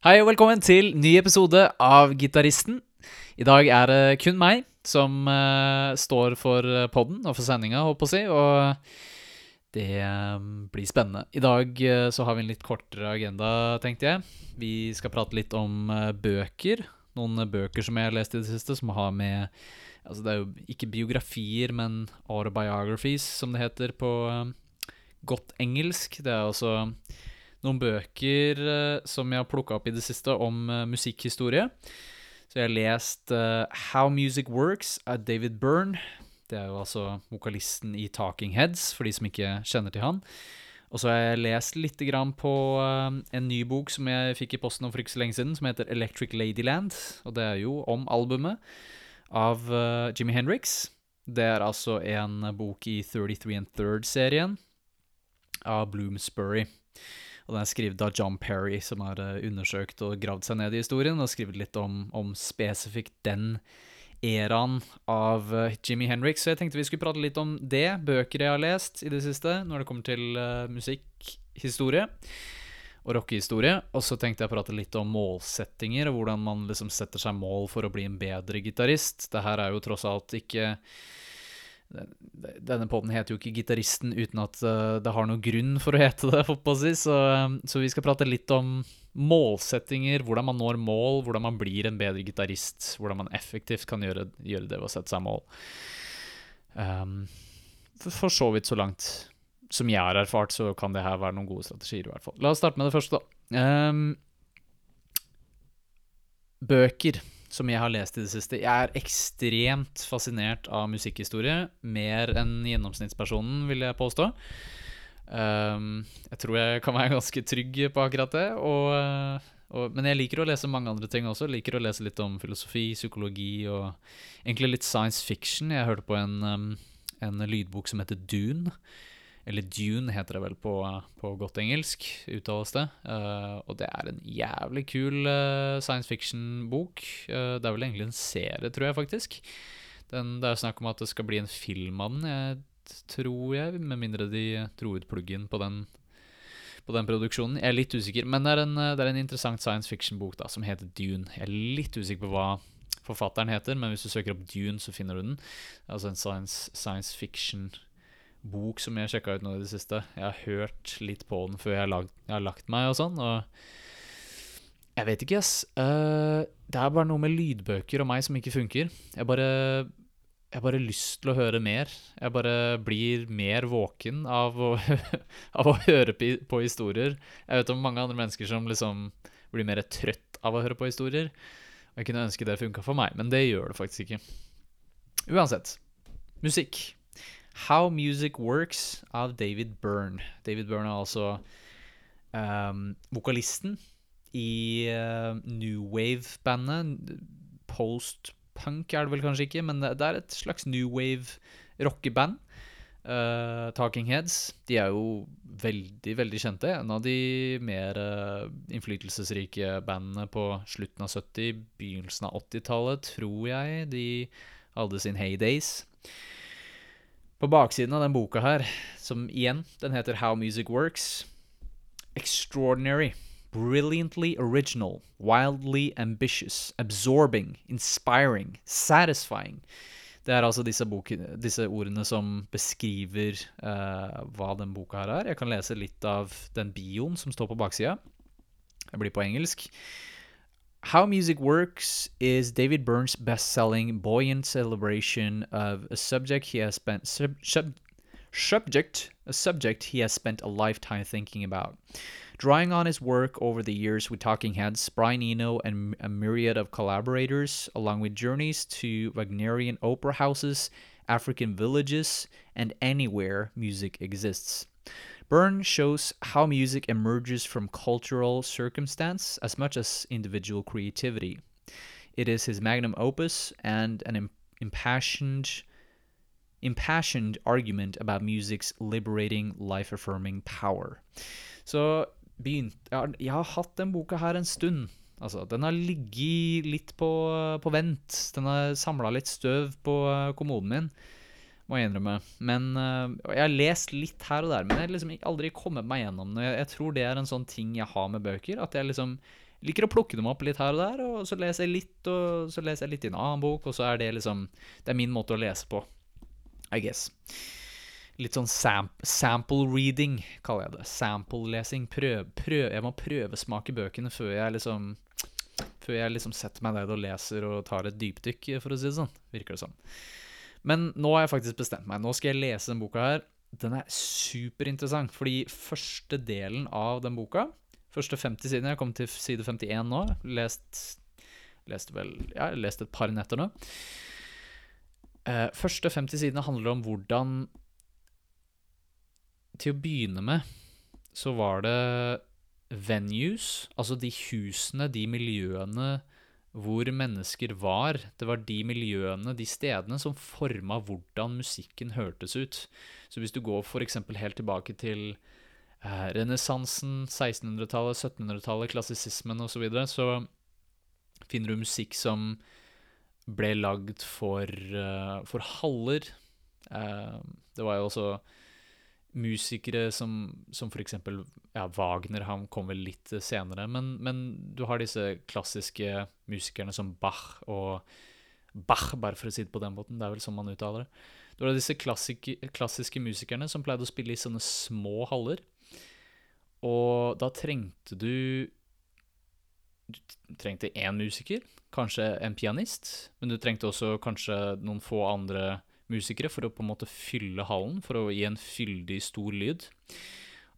Hei og velkommen til ny episode av Gitaristen. I dag er det kun meg som uh, står for podden og for sendinga, holdt på å si. Og det eh, blir spennende. I dag uh, så har vi en litt kortere agenda, tenkte jeg. Vi skal prate litt om uh, bøker. Noen bøker som jeg har lest i det siste, som har med Altså, det er jo ikke biografier, men autobiographies, som det heter på eh, godt engelsk. Det er altså noen bøker eh, som jeg har plukka opp i det siste om eh, musikkhistorie. Så jeg har lest eh, How Music Works av David Byrne. Det er jo altså vokalisten i Talking Heads, for de som ikke kjenner til han. Og så har jeg lest litt på en ny bok som jeg fikk i posten for ikke så lenge siden, som heter Electric Ladyland. Og det er jo om albumet av uh, Jimi Hendrix. Det er altså en bok i 33 and Third-serien av Bloomsbury. Og den er skrevet av John Perry, som har eh, undersøkt og gravd seg ned i historien, og skrevet litt om, om spesifikt den eraen av uh, Jimmy Henrik. Så jeg tenkte vi skulle prate litt om det, bøker jeg har lest i det siste, når det kommer til uh, musikkhistorie og rockehistorie. Og så tenkte jeg å prate litt om målsettinger, og hvordan man liksom setter seg mål for å bli en bedre gitarist. Det her er jo tross alt ikke denne poden heter jo ikke 'Gitaristen' uten at uh, det har noen grunn for å hete det. Å si. så, um, så, vi skal prate litt om målsettinger, hvordan man når mål, hvordan man blir en bedre gitarist. Hvordan man effektivt kan gjøre, gjøre, det ved å sette seg mål. Um, for, for, så vidt så langt som jeg har erfart, så kan det her være noen gode strategier. i hvert fall. La oss starte med det første, da. Um, bøker som jeg har lest i det siste. Jeg er ekstremt fascinert av musikkhistorie. Mer enn gjennomsnittspersonen, vil jeg påstå. Um, jeg tror jeg kan være ganske trygg på akkurat det. Og, og, men jeg liker å lese mange andre ting også. Jeg liker å lese litt om filosofi, psykologi og egentlig litt science fiction. Jeg hørte på en, um, en lydbok som heter Dune. Eller Dune heter det vel på, på godt engelsk, uttales det. Uh, og det er en jævlig kul uh, science fiction-bok. Uh, det er vel egentlig en serie, tror jeg faktisk. Den, det er jo snakk om at det skal bli en film av den, jeg, tror jeg. Med mindre de dro ut pluggen på den, på den produksjonen. Jeg er litt usikker, men det er en, det er en interessant science fiction-bok da, som heter Dune. Jeg er litt usikker på hva forfatteren heter, men hvis du søker opp Dune, så finner du den. Altså en science, science fiction-bok bok som jeg sjekka ut nå i det siste. Jeg har hørt litt på den før jeg har, lagt, jeg har lagt meg og sånn, og jeg vet ikke, ass. Uh, det er bare noe med lydbøker og meg som ikke funker. Jeg bare jeg bare lyst til å høre mer. Jeg bare blir mer våken av å, av å høre på historier. Jeg vet om mange andre mennesker som liksom blir mer trøtt av å høre på historier. Og jeg kunne ønske det funka for meg, men det gjør det faktisk ikke. Uansett. Musikk. How Music Works av David Byrne. David Byrne er altså um, vokalisten i uh, New Wave-bandet. Post-punk er det vel kanskje ikke, men det er et slags New Wave-rockeband. Uh, Talking Heads de er jo veldig veldig kjente. En av de mer uh, innflytelsesrike bandene på slutten av 70-, begynnelsen av 80-tallet, tror jeg. De hadde sin heydays. På baksiden av den boka her, som igjen, den heter How Music Works Extraordinary, brilliantly original, wildly ambitious, absorbing, inspiring, satisfying. Det er altså disse, boken, disse ordene som beskriver uh, hva den boka her er. Jeg kan lese litt av den bioen som står på baksida. Det blir på engelsk. How Music Works is David Byrne's best selling, buoyant celebration of a subject he has spent. Sub, sub, subject a subject he has spent a lifetime thinking about. Drawing on his work over the years with Talking Heads, Brian Eno, and a myriad of collaborators, along with journeys to Wagnerian opera houses, African villages, and anywhere music exists. Byrne shows how music emerges from cultural circumstance as much as individual creativity. It is his magnum opus and an impassioned impassioned argument about music's liberating, life-affirming power. Så begynt, jeg har hatt den boka her en stund. Altså, den har ligget litt på, på vent. Den har samla litt støv på eh, kommoden min må jeg innrømme. Men uh, Jeg har lest litt her og der, men jeg har liksom aldri kommet meg gjennom det. Jeg, jeg, tror det er en sånn ting jeg har med bøker. At jeg liksom liker å plukke dem opp litt her og der, og så leser jeg litt, og så leser jeg litt i en annen bok, og så er det liksom Det er min måte å lese på, I guess. Litt sånn sam sample reading, kaller jeg det. Sample-lesing. Prøv, prøv, jeg må prøvesmake bøkene før jeg liksom Før jeg liksom setter meg ned og leser og tar et dypdykk, for å si det sånn. Virker det som. Men nå har jeg faktisk bestemt meg. Nå skal jeg lese denne boka her. Den er superinteressant, fordi første delen av den boka Første 50 sidene Jeg kommet til side 51 nå. Lest lest vel Ja, lest et par netter nå. Eh, første 50 sidene handler om hvordan Til å begynne med så var det venues, altså de husene, de miljøene hvor mennesker var. Det var de miljøene, de stedene, som forma hvordan musikken hørtes ut. Så hvis du går f.eks. helt tilbake til eh, renessansen, 1600-tallet, 1700-tallet, klassisismen osv., så, videre, så finner du musikk som ble lagd for, uh, for haller. Uh, det var jo også musikere som, som eksempel ja, Wagner han kom vel litt senere, men, men, du har disse klassiske musikerne som Bach og Bach, bare for å si det på den måten, det er vel sånn man uttaler det. Du har disse klassike, klassiske musikerne som pleide å spille i sånne små haller. Og da trengte du Du trengte én musiker, kanskje en pianist, men du trengte også kanskje noen få andre musikere for å på en måte fylle hallen, for å gi en fyldig, stor lyd.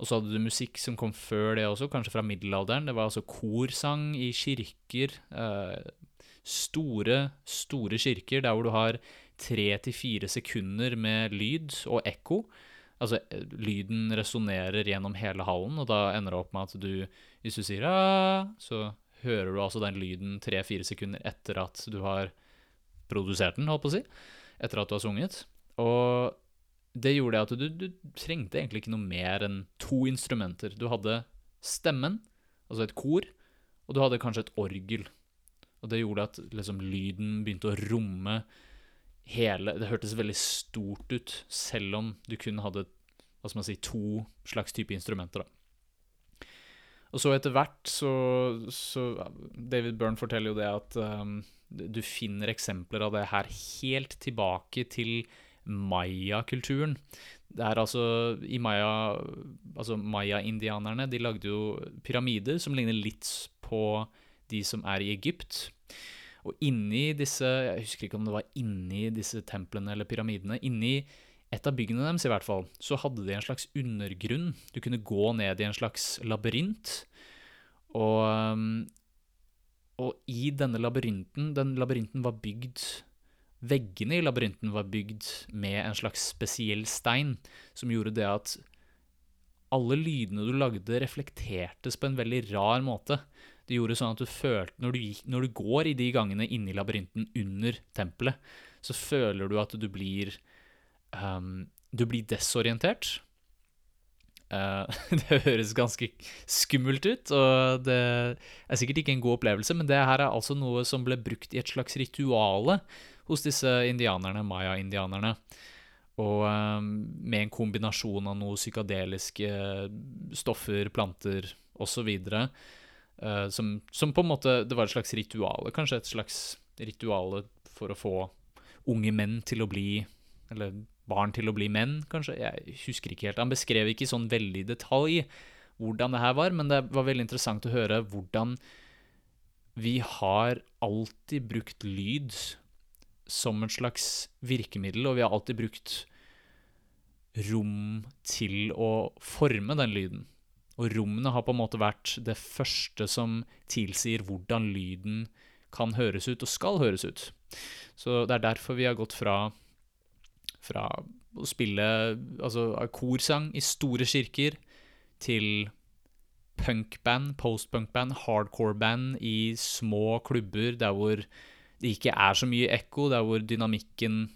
Og så hadde du musikk som kom før det også, kanskje fra middelalderen. Det var altså korsang i kirker. Eh, store, store kirker der hvor du har tre til fire sekunder med lyd og ekko. Altså, lyden resonnerer gjennom hele hallen, og da ender det opp med at du, hvis du sier ah, så hører du altså den lyden tre-fire sekunder etter at du har produsert den, holdt på å si. Etter at du har sunget. Og det gjorde at du, du trengte egentlig ikke noe mer enn to instrumenter. Du hadde stemmen, altså et kor, og du hadde kanskje et orgel. Og det gjorde at liksom, lyden begynte å romme hele Det hørtes veldig stort ut, selv om du kun hadde hva skal man si, to slags type instrumenter. da. Og så etter hvert så, så David Byrne forteller jo det at um, du finner eksempler av det her helt tilbake til maya-kulturen. Det er altså i maya Altså maya-indianerne de lagde jo pyramider som ligner litt på de som er i Egypt. Og inni disse Jeg husker ikke om det var inni disse templene eller pyramidene. Inni et av byggene deres, i hvert fall, så hadde de en slags undergrunn. Du kunne gå ned i en slags labyrint. Og, um, og i denne labyrinten Den labyrinten var bygd Veggene i labyrinten var bygd med en slags spesiell stein, som gjorde det at alle lydene du lagde, reflektertes på en veldig rar måte. Det gjorde sånn at du følte når du, gikk, når du går i de gangene inni labyrinten under tempelet, så føler du at du blir um, Du blir desorientert. Uh, det høres ganske skummelt ut, og det er sikkert ikke en god opplevelse, men det her er altså noe som ble brukt i et slags rituale hos disse indianerne, maya-indianerne. Og um, med en kombinasjon av noe psykadeliske stoffer, planter osv. Uh, som, som på en måte Det var et slags rituale, kanskje et slags rituale for å få unge menn til å bli Eller barn til å bli menn, kanskje. Jeg husker ikke helt. Han beskrev ikke i sånn veldig detalj hvordan det her var, men det var veldig interessant å høre hvordan vi har alltid brukt lyd som et slags virkemiddel, og vi har alltid brukt rom til å forme den lyden. Og rommene har på en måte vært det første som tilsier hvordan lyden kan høres ut og skal høres ut. Så det er derfor vi har gått fra, fra å spille altså korsang i store kirker til punkband, postpunkband, hardcore-band i små klubber der hvor det ikke er så mye ekko, der hvor dynamikken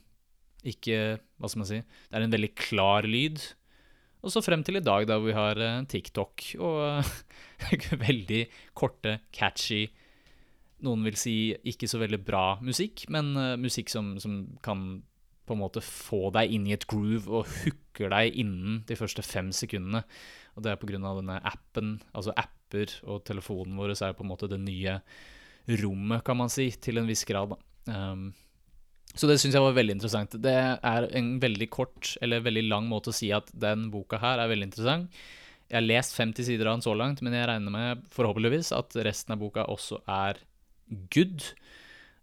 ikke Hva skal man si? Det er en veldig klar lyd. Og så frem til i dag, da vi har uh, TikTok og uh, veldig korte, catchy Noen vil si ikke så veldig bra musikk, men uh, musikk som, som, kan på en måte få deg inn i et groove og hooker deg innen de første fem sekundene. Og det er av denne appen, altså apper, og telefonen vår er på en måte det nye rommet, kan man si, til en viss grad. Um, så det syns jeg var veldig interessant. Det er en veldig kort, eller veldig lang måte å si at den boka her er veldig interessant. Jeg har lest 50 sider av den så langt, men jeg regner med, forhåpentligvis, at resten av boka også er good.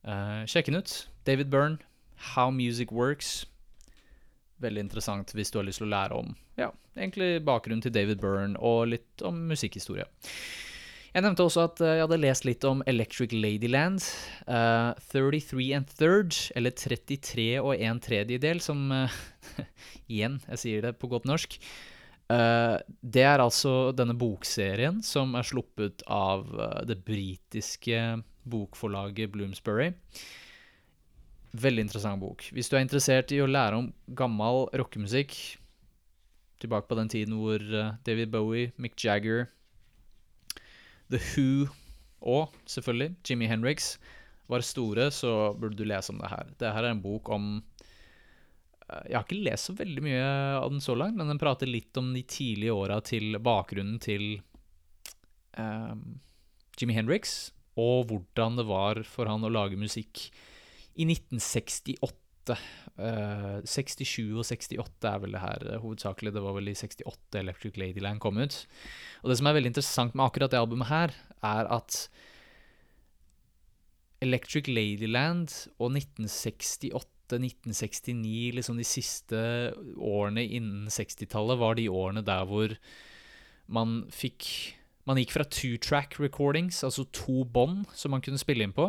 Uh, sjekk den ut. David Byrne, How Music Works. Veldig interessant hvis du har lyst til å lære om ja, egentlig bakgrunnen til David Byrne og litt om musikkhistorie. Jeg nevnte også at jeg hadde lest litt om Electric Ladyland. Uh, 33 and third, eller 33 og en tredjedel, som uh, Igjen, jeg sier det på godt norsk. Uh, det er altså denne bokserien som er sluppet av det britiske bokforlaget Bloomsbury. Veldig interessant bok. Hvis du er interessert i å lære om gammel rockemusikk, tilbake på den tiden hvor David Bowie, Mick Jagger The Who og selvfølgelig Jimmy Henriks var store, så burde du lese om det her. Det her er en bok om eh, Jeg har ikke lest så veldig mye av den så langt, men den prater litt om de tidlige åra til bakgrunnen til um, Jimmy Henriks, og hvordan det var for han å lage musikk i 1968. Uh, 67 og 68 er vel det her uh, hovedsakelig. Det var vel i 68 Electric Ladyland kom ut. Og det som er veldig interessant med akkurat det albumet her, er at Electric Ladyland og 1968 1969, liksom de siste årene innen 60-tallet, var de årene der hvor man fikk Man gikk fra two-track recordings, altså to bånd som man kunne spille inn på,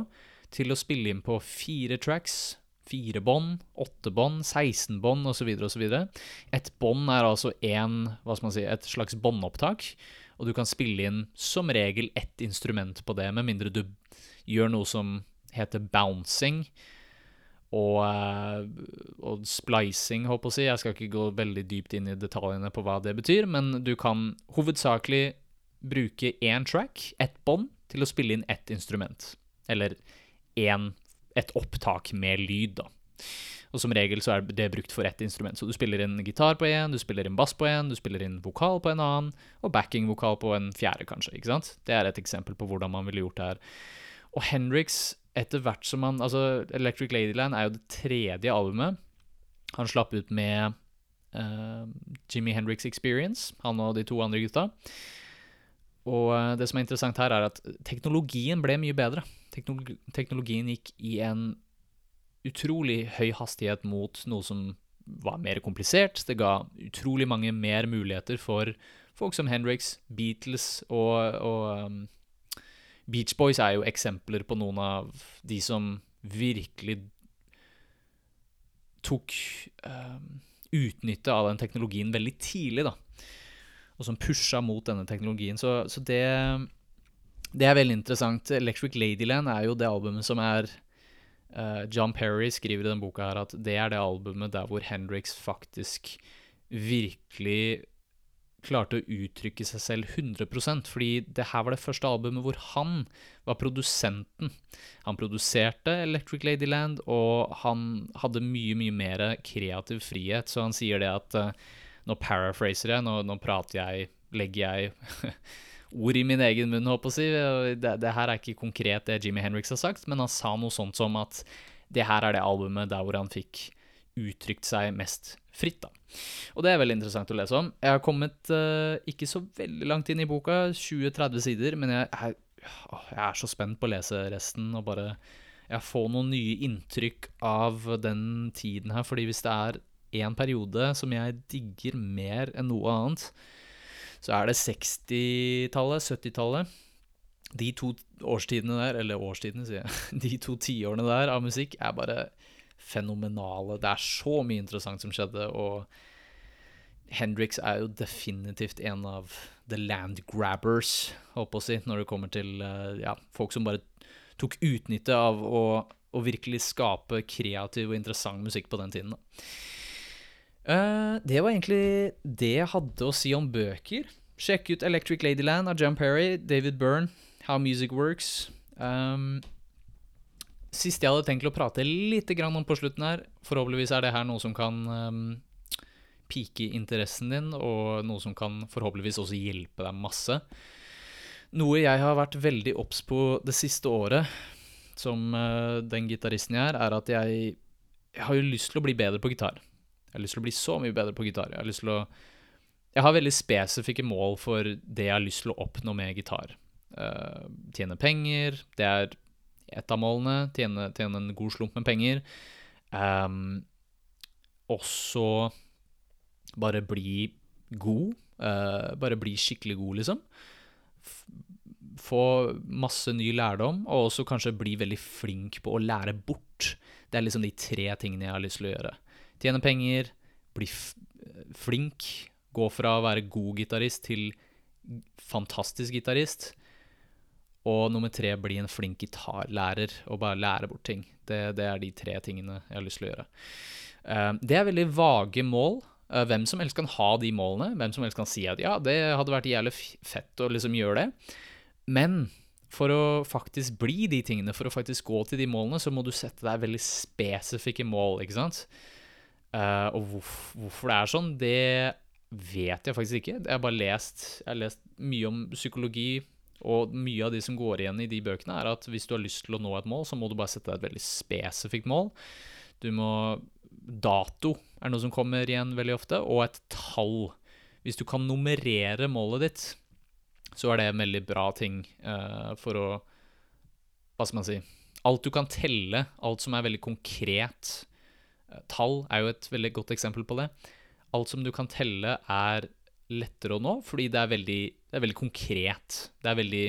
til å spille inn på fire tracks, fire bånd, åtte bånd, 16 bånd osv. osv. Et bånd er altså en, hva skal man si, et slags båndopptak og du kan spille inn som regel ett instrument på det, med mindre du gjør noe som heter bouncing og, eh, og splicing, håper jeg å si. Jeg skal ikke gå veldig dypt inn i detaljene på hva det betyr, men du kan hovedsakelig bruke én track, ett bånd, til å spille inn ett instrument. Eller én, et opptak med lyd, da. Og som regel så er det brukt for ett instrument. Så du spiller inn gitar på én, du spiller inn bass på én, du spiller inn vokal på en annen, og backing-vokal på en fjerde, kanskje. ikke sant? Det er et eksempel på hvordan man ville gjort det her. Og Henriks, etter hvert som han Altså, Electric Ladyland er jo det tredje albumet han slapp ut med uh, Jimmy Henriks Experience, han og de to andre gutta. Og uh, det som er interessant her, er at teknologien ble mye bedre. Teknologi teknologien gikk i en utrolig høy hastighet mot noe som var mer komplisert. Det ga utrolig mange mer muligheter for folk som Henriks, Beatles og, og um, Beach Boys er jo eksempler på noen av de som virkelig tok um, utnytte av den teknologien veldig tidlig, da. Og som pusha mot denne teknologien. Så, så det, det er veldig interessant. Electric Ladyland er jo det albumet som er Uh, John Perry skriver i denne boka her at det er det albumet der hvor Hendrix faktisk virkelig klarte å uttrykke seg selv 100% fordi det her var det første albumet hvor han var produsenten. Han produserte Electric Ladyland, og han hadde mye, mye mer kreativ frihet, så han sier det at uh, Nå paraphraser jeg, nå, nå prater jeg, legger jeg ord i min egen munn, håper jeg å si. Det, det, her er ikke konkret det Jimmy Henriks har sagt, men han sa noe sånt som at det her er det albumet der hvor han fikk uttrykt seg mest fritt, da. Og det er veldig interessant å lese om. Jeg har kommet uh, ikke så veldig langt inn i boka, 20-30 sider, men jeg er, jeg er, så spent på å lese resten og bare jeg får noen nye inntrykk av den tiden her, fordi hvis det er én periode som jeg digger mer enn noe annet, så er det 60-tallet, 70-tallet. De to årstidene der, eller årstidene, sier jeg, de to tiårene der av musikk er bare fenomenale. Det er så mye interessant som skjedde, og Hendrix er jo definitivt en av the land grabbers, holdt jeg å si, når det kommer til eh, ja, folk som bare tok utnytte av å, å, virkelig skape kreativ og interessant musikk på den tiden. Da. Uh, det var egentlig det jeg hadde å si om bøker. Sjekk ut Electric Ladyland av John Perry, David Byrne, How Music Works. Um, siste jeg hadde tenkt å prate litt om på slutten her, forhåpentligvis er det her noe som kan um, pike interessen din, og noe som kan forhåpentligvis også hjelpe deg masse. Noe jeg har vært veldig obs på det siste året, som uh, den gitaristen jeg er, er at jeg, jeg har jo lyst til å bli bedre på gitar. Jeg har lyst til å bli så mye bedre på gitar. Jeg har lyst til å Jeg har veldig spesifikke mål for det jeg har lyst til å oppnå med gitar. Uh, tjene penger, det er et av målene. Tjene, tjene en god slump med penger. Um, også bare bli god. Uh, bare bli skikkelig god, liksom. F få masse ny lærdom, og også kanskje bli veldig flink på å lære bort. Det er liksom de tre tingene jeg har lyst til å gjøre. Tjene penger, bli flink, gå fra å være god gitarist til fantastisk gitarist. Og nummer tre, bli en flink gitarlærer og bare lære bort ting. Det, det er de tre tingene jeg har lyst til å gjøre. Eh, det er veldig vage mål. Eh, hvem som helst kan ha de målene. Hvem som helst kan si at ja, det hadde vært jævlig fett å liksom gjøre det. Men for å faktisk bli de tingene, for å faktisk gå til de målene, så må du sette deg veldig spesifikke mål, ikke sant? Eh, og hvorf hvorfor det er sånn, det vet jeg faktisk ikke. Jeg har bare lest, jeg har lest mye om psykologi, og mye av de som går igjen i de bøkene, er at hvis du har lyst til å nå et mål, så må du bare sette deg et veldig spesifikt mål. Du må Dato er noe som kommer igjen veldig ofte, og et tall. Hvis du kan nummerere målet ditt, så er det en veldig bra ting uh, for å Hva skal man si Alt du kan telle, alt som er veldig konkret. Tall er jo et veldig godt eksempel på det. Alt som du kan telle, er lettere å nå, fordi det er veldig, det er veldig konkret. Det er veldig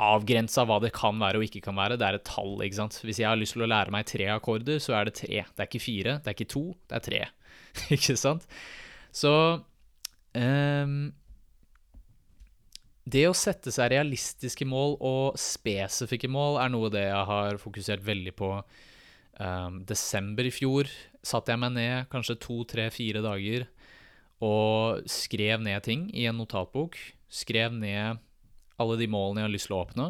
avgrensa hva det kan være og ikke kan være. Det er et tall, ikke sant. Hvis jeg har lyst til å lære meg tre akkorder, så er det tre. Det er ikke fire, det er ikke to, det er tre. ikke sant? Så um, Det å sette seg realistiske mål og spesifikke mål er noe det jeg har fokusert veldig på. Ehm, desember i fjor satte jeg meg ned kanskje to, tre, fire dager og skrev ned ting i en notatbok. Skrev ned alle de målene jeg har lyst til å oppnå.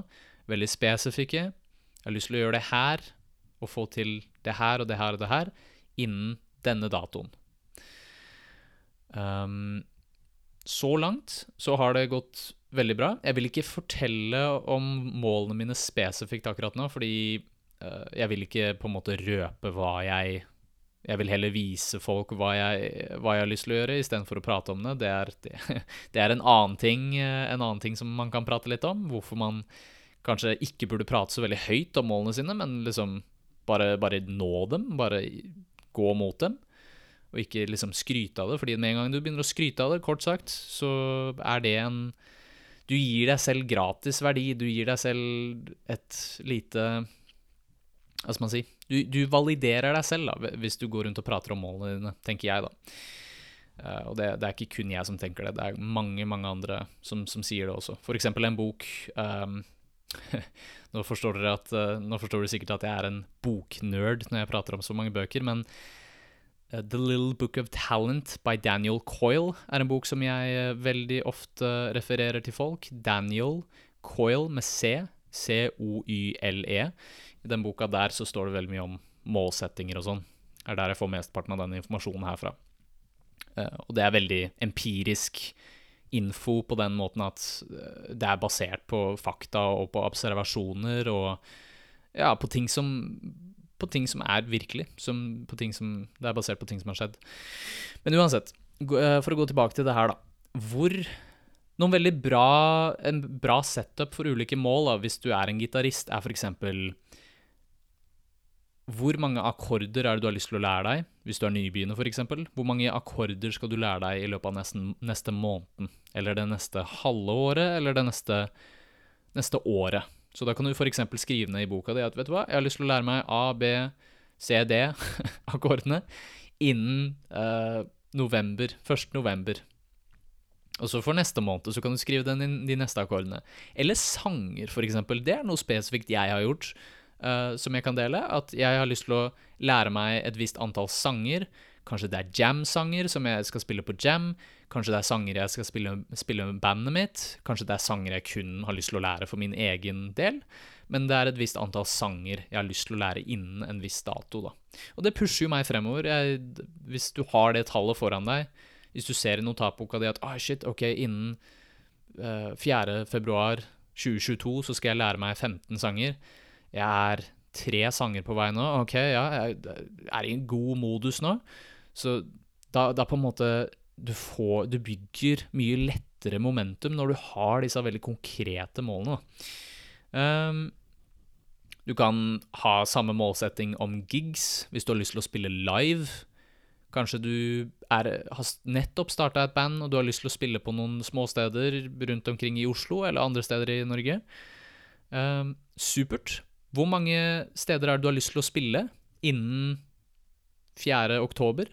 Veldig spesifikke. Jeg har lyst til å gjøre det her, og få til det her og det her og det her, innen denne datoen. Um, så langt så har det gått veldig bra. Jeg vil ikke fortelle om målene mine spesifikt akkurat nå, fordi jeg vil ikke på en måte røpe hva jeg Jeg vil heller vise folk hva jeg, hva jeg har lyst til å gjøre, istedenfor å prate om det. Det er, det, det er en, annen ting, eh, en annen ting som man kan prate litt om. Hvorfor man kanskje ikke burde prate så veldig høyt om målene sine, men liksom bare, bare nå dem. Bare gå mot dem. Og ikke liksom skryte av det, fordi med en gang du begynner å skryte av det, kort sagt, så er det en Du gir deg selv gratis verdi. Du gir deg selv et lite Hva skal man si? Du, du validerer deg selv da, hvis du går rundt og prater om målene dine, tenker jeg, da. Uh, og det, det er ikke kun jeg som tenker det, det er mange mange andre som, som sier det også. Eksempel en bok um, nå, forstår dere at, uh, nå forstår dere sikkert at jeg er en boknerd når jeg prater om så mange bøker, men uh, The Little Book of Talent by Daniel Coyle er en bok som jeg veldig ofte refererer til folk. Daniel Coyle med C, C-O-Y-L-E. I den boka der så står det veldig mye om målsettinger og sånn. Det er der jeg får mesteparten av den informasjonen herfra. Eh, og det er veldig empirisk info på den måten at eh, det er basert på fakta og på observasjoner og ja, på ting som på ting som er virkelig. Som, på ting som, det er basert på ting som har skjedd. Men uansett, eh, for å gå tilbake til det her, da. Hvor Noen veldig bra En bra setup for ulike mål, da, hvis du er en gitarist, er f.eks. Hvor mange akkorder er det du har lyst til å lære deg, hvis du er nybegynner f.eks.? Hvor mange akkorder skal du lære deg i løpet av nesten, neste måneden? Eller det neste halve året, eller det neste, neste året? Så da kan du f.eks. skrive ned i boka di at vet du hva, jeg har lyst til å lære meg A, B, C, D-akkordene innen eh, november, 1. november. Og så for neste måned så kan du skrive den inn de neste akkordene. Eller sanger, eksempel. Det er noe spesifikt jeg har gjort eh, som jeg kan dele. At jeg har lyst til å lære meg et visst antall sanger. Kanskje det er jam-sanger som jeg skal spille på jam. Kanskje det er sanger jeg skal spille, spille med bandet mitt. Kanskje det er sanger jeg kun har lyst til å lære for min egen del. Men det er et visst antall sanger jeg har lyst til å lære innen en viss dato. Da. Og det pusher jo meg fremover. Jeg, hvis du har det tallet foran deg, hvis du ser i notatboka di at ah, shit, ok, innen uh, 4. februar 2022 så skal jeg lære meg 15 sanger. Jeg er tre sanger på vei nå. Ok, ja, jeg er i en god modus nå. Så da, da på en måte du, får, du bygger mye lettere momentum når du har disse veldig konkrete målene. Um, du kan ha samme målsetting om gigs hvis du har lyst til å spille live. Kanskje du er, har nettopp starta et band og du har lyst til å spille på noen småsteder rundt omkring i Oslo eller andre steder i Norge. Um, supert. Hvor mange steder er det du har lyst til å spille innen 4. oktober?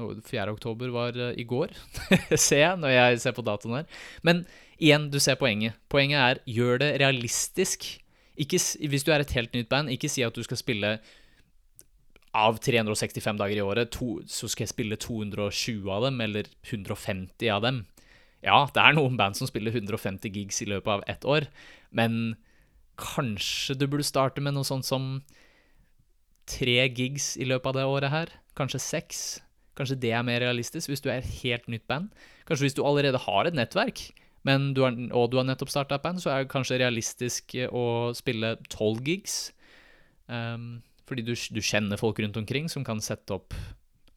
4. oktober var uh, i går, ser jeg når jeg ser på datoen her. Men igjen, du ser poenget. Poenget er gjør det realistisk. Ikke, hvis du er et helt nytt band, ikke si at du skal spille av 365 dager i året, to, så skal jeg spille 220 av dem, eller 150 av dem. Ja, det er noen band som spiller 150 gigs i løpet av ett år, men kanskje du burde starte med noe sånt som tre gigs i løpet av det året her? Kanskje seks? Kanskje det er mer realistisk hvis du er et helt nytt band? Kanskje hvis du allerede har et nettverk, men du har, og du har nettopp starta et band, så er det kanskje realistisk å spille tolv gigs. Um, fordi du, du, kjenner folk rundt omkring som kan sette opp,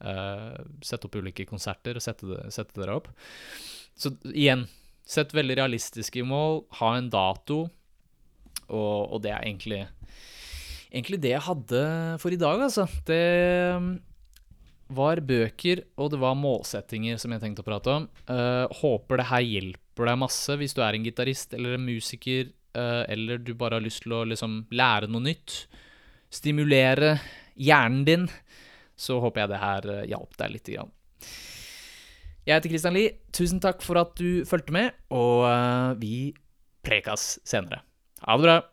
uh, sette opp ulike konserter og sette, sette dere opp. Så igjen, sett veldig realistiske mål, ha en dato, og, og det er egentlig, egentlig det jeg hadde for i dag, altså. Det um, var bøker, og det var målsettinger som jeg tenkte å prate om. Uh, håper det her hjelper deg masse hvis du er en gitarist eller en musiker, uh, eller du bare har lyst til å liksom lære noe nytt stimulere hjernen din, så håper jeg det her eh, hjalp deg litt. Grann. Jeg heter Christian Lie. Tusen takk for at du fulgte med, og eh, vi prekas senere. Ha det bra.